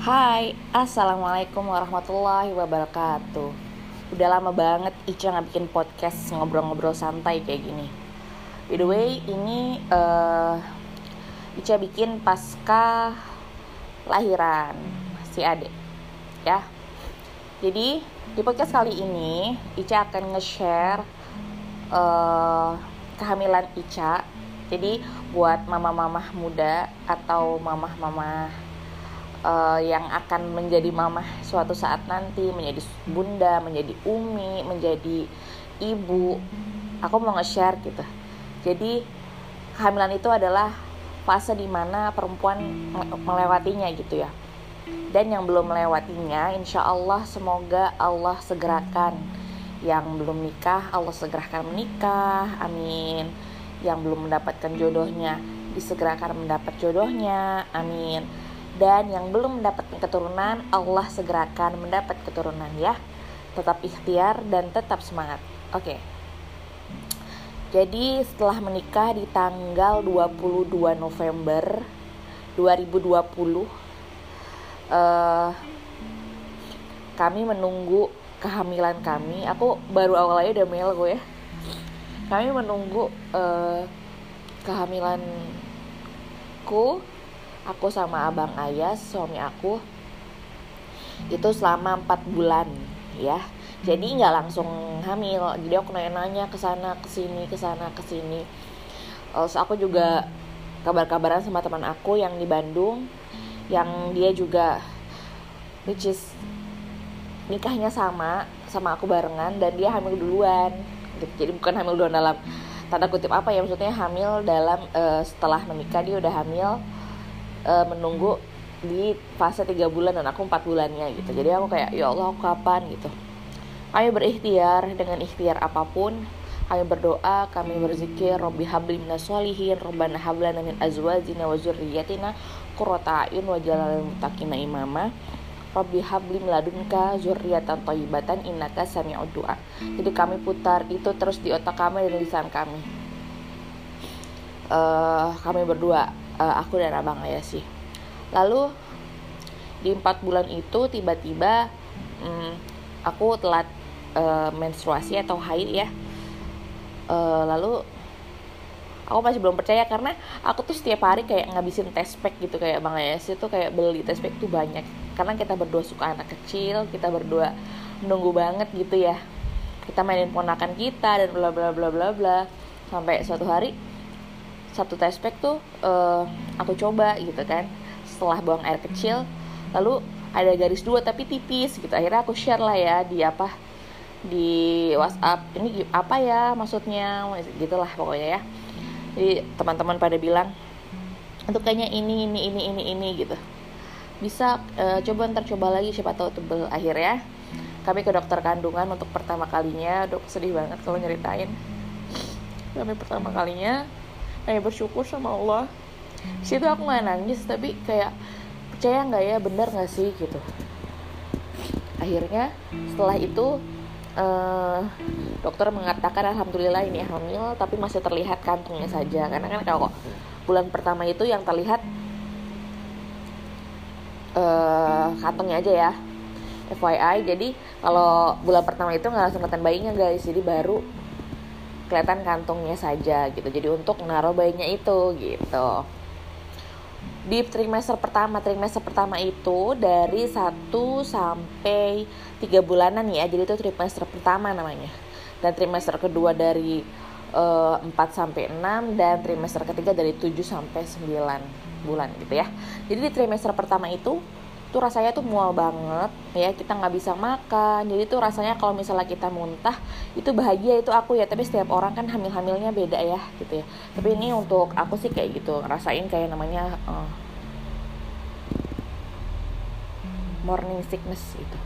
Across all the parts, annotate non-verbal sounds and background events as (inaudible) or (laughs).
Hai, Assalamualaikum warahmatullahi wabarakatuh. Udah lama banget Ica nggak bikin podcast ngobrol-ngobrol santai kayak gini. By the way, ini uh, Ica bikin pasca lahiran si adik ya. Jadi di podcast kali ini Ica akan nge-share uh, kehamilan Ica. Jadi buat mama-mama muda atau mama-mama uh, yang akan menjadi mama suatu saat nanti, menjadi bunda, menjadi umi, menjadi ibu, aku mau nge-share gitu. Jadi kehamilan itu adalah fase di mana perempuan melewatinya gitu ya. Dan yang belum melewatinya, insya Allah semoga Allah segerakan. Yang belum nikah, Allah segerakan menikah, amin yang belum mendapatkan jodohnya disegerakan mendapat jodohnya amin dan yang belum mendapatkan keturunan Allah segerakan mendapat keturunan ya. Tetap ikhtiar dan tetap semangat. Oke. Okay. jadi setelah menikah di tanggal 22 November 2020 uh, eh, kami menunggu kehamilan kami. Aku baru awal aja udah mail gue ya. Kami menunggu uh, kehamilanku aku sama abang ayah suami aku itu selama empat bulan ya. Jadi nggak langsung hamil. Jadi aku nanya-nanya ke sana ke sini ke sana ke sini. Terus aku juga kabar-kabaran sama teman aku yang di Bandung yang dia juga which is nikahnya sama sama aku barengan dan dia hamil duluan. Gitu. Jadi bukan hamil duluan dalam tanda kutip apa ya maksudnya hamil dalam uh, setelah menikah dia udah hamil uh, menunggu di fase tiga bulan dan aku empat bulannya gitu jadi aku kayak ya Allah aku kapan gitu kami berikhtiar dengan ikhtiar apa pun kami berdoa, kami berzikir, Robbi habli minas solihin, Robbana hablana min azwajina wa zurriyatina, qurrata ayun wa jalal mutakina imama. Rabbi habli meladunka zurriatan toibatan innaka sami'ud du'a. Jadi kami putar itu terus di otak kami dan lisan kami. Uh, kami berdua, uh, aku dan abang ayah sih. Lalu di empat bulan itu tiba-tiba um, aku telat uh, menstruasi atau haid ya. Uh, lalu aku masih belum percaya karena aku tuh setiap hari kayak ngabisin test pack gitu kayak bang Ayas itu kayak beli test pack tuh banyak karena kita berdua suka anak kecil kita berdua menunggu banget gitu ya kita mainin ponakan kita dan bla bla bla bla bla sampai suatu hari satu test pack tuh uh, aku coba gitu kan. Setelah buang air kecil lalu ada garis dua tapi tipis gitu. Akhirnya aku share lah ya di apa di WhatsApp. Ini apa ya maksudnya? Gitulah pokoknya ya. Jadi teman-teman pada bilang untuk kayaknya ini ini ini ini ini gitu. Bisa uh, coba ntar coba lagi siapa tahu tebel. Akhirnya kami ke dokter kandungan untuk pertama kalinya. Dok sedih banget kalau nyeritain. Kami pertama kalinya kayak bersyukur sama Allah. Situ aku nggak nangis tapi kayak percaya nggak ya bener nggak sih gitu. Akhirnya setelah itu uh, dokter mengatakan alhamdulillah ini hamil tapi masih terlihat kantungnya saja. Karena kan kalau bulan pertama itu yang terlihat uh, kantungnya aja ya. FYI jadi kalau bulan pertama itu nggak langsung kelihatan bayinya guys. Jadi baru kelihatan kantungnya saja gitu. Jadi untuk naruh bayinya itu gitu. Di trimester pertama trimester pertama itu dari 1 sampai 3 bulanan ya. Jadi itu trimester pertama namanya. Dan trimester kedua dari uh, eh, 4 sampai 6 dan trimester ketiga dari 7 sampai 9 bulan gitu ya. Jadi di trimester pertama itu tuh rasanya tuh mual banget ya kita nggak bisa makan. Jadi tuh rasanya kalau misalnya kita muntah itu bahagia itu aku ya. Tapi setiap orang kan hamil hamilnya beda ya gitu ya. Tapi ini untuk aku sih kayak gitu ngerasain kayak namanya uh, morning sickness itu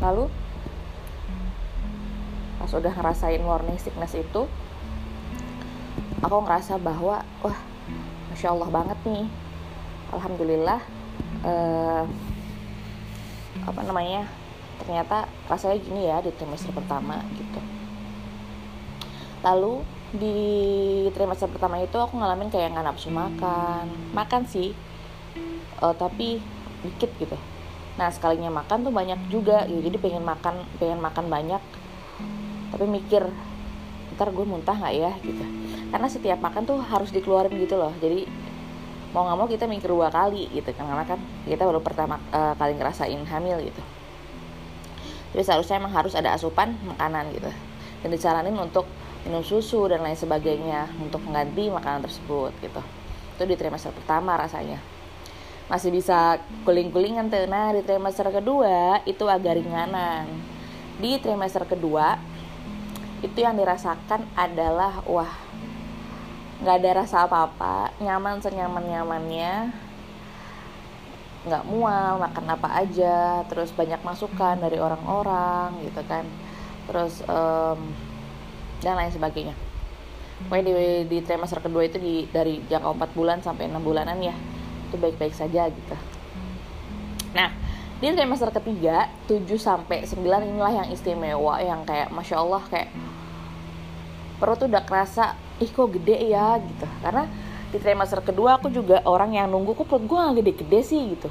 lalu pas udah ngerasain morning sickness itu aku ngerasa bahwa wah masya Allah banget nih alhamdulillah uh, apa namanya ternyata rasanya gini ya di trimester pertama gitu. Lalu di trimester pertama itu aku ngalamin kayak nggak nafsu makan. Makan sih uh, tapi dikit gitu. Nah sekalinya makan tuh banyak juga ya jadi pengen makan pengen makan banyak. Tapi mikir ntar gue muntah nggak ya? gitu. Karena setiap makan tuh harus dikeluarin gitu loh. Jadi mau nggak mau kita mikir dua kali gitu karena kan kita baru pertama uh, kali ngerasain hamil gitu. Jadi seharusnya emang harus ada asupan makanan gitu. Dan disaranin untuk minum susu dan lain sebagainya untuk mengganti makanan tersebut gitu. Itu di trimester pertama rasanya. Masih bisa kuling-kulingan tuh. Nah di trimester kedua itu agak ringanan. Di trimester kedua itu yang dirasakan adalah wah nggak ada rasa apa-apa nyaman senyaman nyamannya nggak mual makan apa aja terus banyak masukan dari orang-orang gitu kan. Terus um, dan lain sebagainya. Pokoknya di, di trimester kedua itu di dari jangka 4 bulan sampai 6 bulanan ya itu baik-baik saja gitu. Nah di trimester ketiga 7 sampai 9 inilah yang istimewa yang kayak masya Allah kayak perut tuh udah kerasa ih kok gede ya? Gitu. Karena di trimester kedua aku juga orang yang nunggu kok perut gue gak gede-gede sih? Gitu.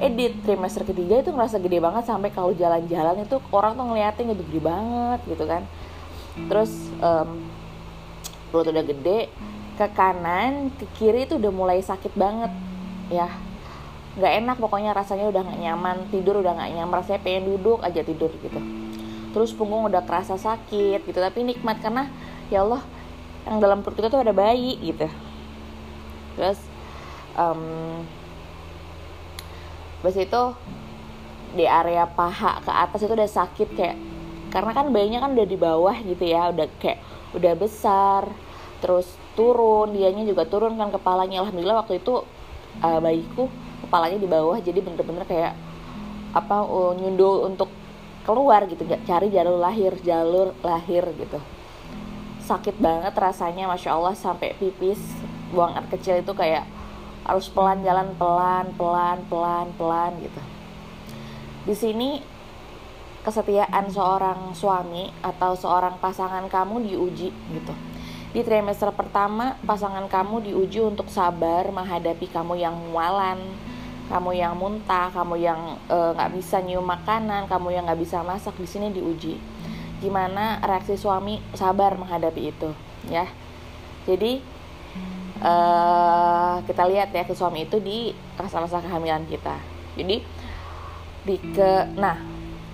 Eh di trimester ketiga itu ngerasa gede banget sampai kalau jalan-jalan itu orang tuh ngeliatin gede, gede banget gitu kan. Terus um, perut udah gede ke kanan ke kiri itu udah mulai sakit banget. Ya nggak enak pokoknya rasanya udah nggak nyaman tidur udah nggak nyaman rasanya pengen duduk aja tidur gitu. Terus punggung udah kerasa sakit gitu. Tapi nikmat karena ya Allah yang dalam perut kita tuh ada bayi gitu. Terus um, Terus itu di area paha ke atas itu udah sakit kayak karena kan bayinya kan udah di bawah gitu ya udah kayak udah besar terus turun dianya juga turun kan kepalanya. Alhamdulillah waktu itu uh, bayiku kepalanya di bawah jadi bener-bener kayak apa uh, nyundul untuk keluar gitu cari jalur lahir jalur lahir gitu sakit banget rasanya masya Allah sampai pipis buang air kecil itu kayak harus pelan jalan pelan pelan pelan pelan gitu. Di sini kesetiaan seorang suami atau seorang pasangan kamu diuji gitu. Di trimester pertama pasangan kamu diuji untuk sabar menghadapi kamu yang mualan kamu yang muntah kamu yang eh, nggak e, bisa nyium makanan kamu yang nggak bisa masak di sini diuji gimana reaksi suami sabar menghadapi itu ya. Jadi uh, kita lihat ya ke suami itu di masa-masa kehamilan kita. Jadi di ke nah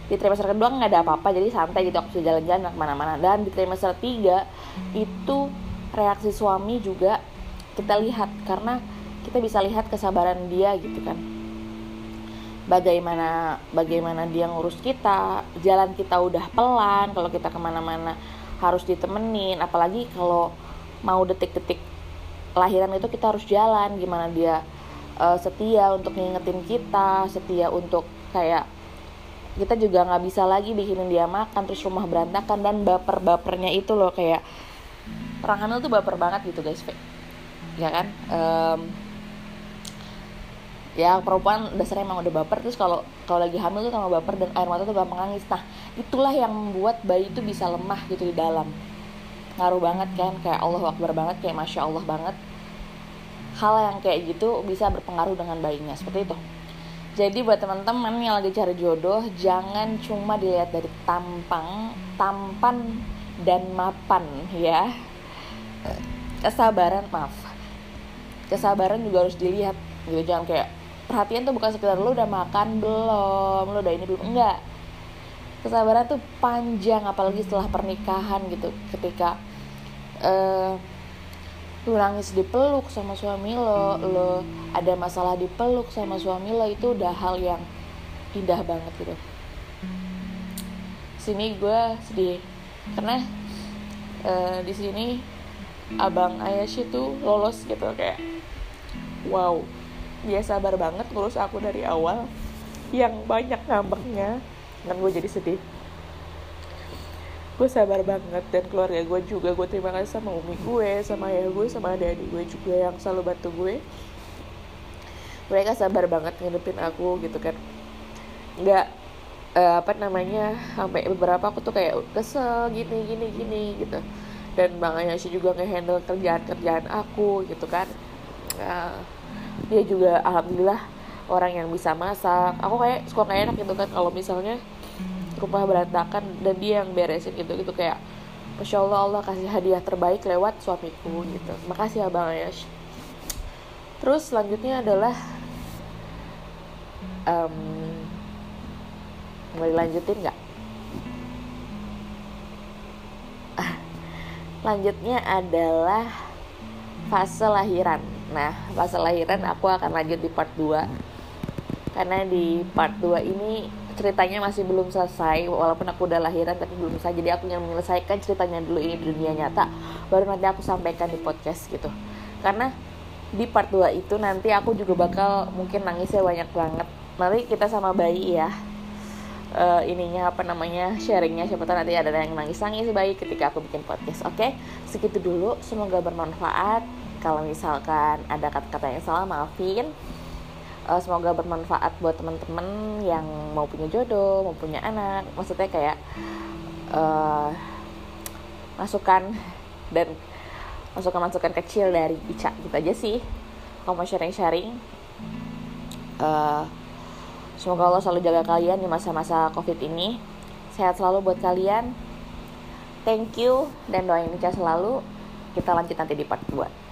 di trimester kedua nggak ada apa-apa jadi santai gitu aku bisa jalan-jalan ke mana-mana. Dan di trimester tiga itu reaksi suami juga kita lihat karena kita bisa lihat kesabaran dia gitu kan bagaimana bagaimana dia ngurus kita jalan kita udah pelan kalau kita ke mana-mana harus ditemenin apalagi kalau mau detik-detik lahiran itu kita harus jalan gimana dia uh, setia untuk ngingetin kita setia untuk kayak kita juga nggak bisa lagi bikinin dia makan terus rumah berantakan dan baper-bapernya itu loh kayak orang tuh baper banget gitu guys ya kan? Um, ya perempuan dasarnya emang udah baper terus kalau kalau lagi hamil tuh tambah baper dan air mata tuh gampang nangis. Nah itulah yang membuat bayi itu bisa lemah gitu di dalam. Ngaruh banget kan kayak Allah akbar banget kayak masya Allah banget. Hal yang kayak gitu bisa berpengaruh dengan bayinya seperti itu. Jadi buat teman-teman yang lagi cari jodoh jangan cuma dilihat dari tampang tampan dan mapan ya. Kesabaran maaf. Kesabaran juga harus dilihat gitu. Jangan kayak perhatian tuh bukan sekedar lo udah makan belum lo udah ini belum enggak. Kesabaran tuh panjang apalagi setelah pernikahan gitu. Ketika uh, lu nangis dipeluk sama suami lo lo ada masalah dipeluk sama suami lo itu udah hal yang indah banget gitu. Sini gue sedih. Karena uh, di sini abang Ayashi tuh lolos gitu kayak wow dia sabar banget ngurus aku dari awal. Yang banyak ngambeknya. Kan gue jadi sedih. Gue sabar banget. Dan keluarga gue juga gue terima kasih sama umi gue sama ayah gue sama adik-adik gue juga yang selalu bantu gue. Mereka sabar banget ngadepin aku gitu kan. Nggak uh, apa namanya sampai beberapa aku tuh kayak kesel gini gini gini gitu. Dan bang Ayashi juga ngehandle kerjaan kerjaan aku gitu kan. Uh, dia juga alhamdulillah orang yang bisa masak. Aku kayak suka kayak enak gitu kan kalau misalnya rumah berantakan dan dia yang beresin gitu gitu. Kayak Masya Allah Allah kasih hadiah terbaik lewat suamiku gitu. Makasih abang Ayash terus selanjutnya adalah um, mau dilanjutin nggak? (laughs) Lanjutnya adalah fase lahiran nah fase lahiran aku akan lanjut di part 2 karena di part 2 ini ceritanya masih belum selesai walaupun aku udah lahiran tapi belum selesai. Jadi aku yang menyelesaikan ceritanya dulu ini di dunia nyata baru nanti aku sampaikan di podcast gitu. Karena di part 2 itu nanti aku juga bakal mungkin nangisnya banyak banget. Nanti kita sama bayi ya. Uh, ininya apa namanya sharingnya. Siapa tahu nanti ada yang nangis nangis bayi ketika aku bikin podcast oke? Okay? segitu dulu semoga bermanfaat kalau misalkan ada kata-kata yang salah maafin. Uh, semoga bermanfaat buat teman-teman yang mau punya jodoh mau punya anak. Maksudnya kayak uh, masukan dan masukan-masukan kecil dari Ica gitu aja sih. Kalau mau sharing-sharing uh, semoga Allah selalu jaga kalian di masa-masa covid ini. Sehat selalu buat kalian. Thank you dan doain Ica selalu. Kita lanjut nanti di part 2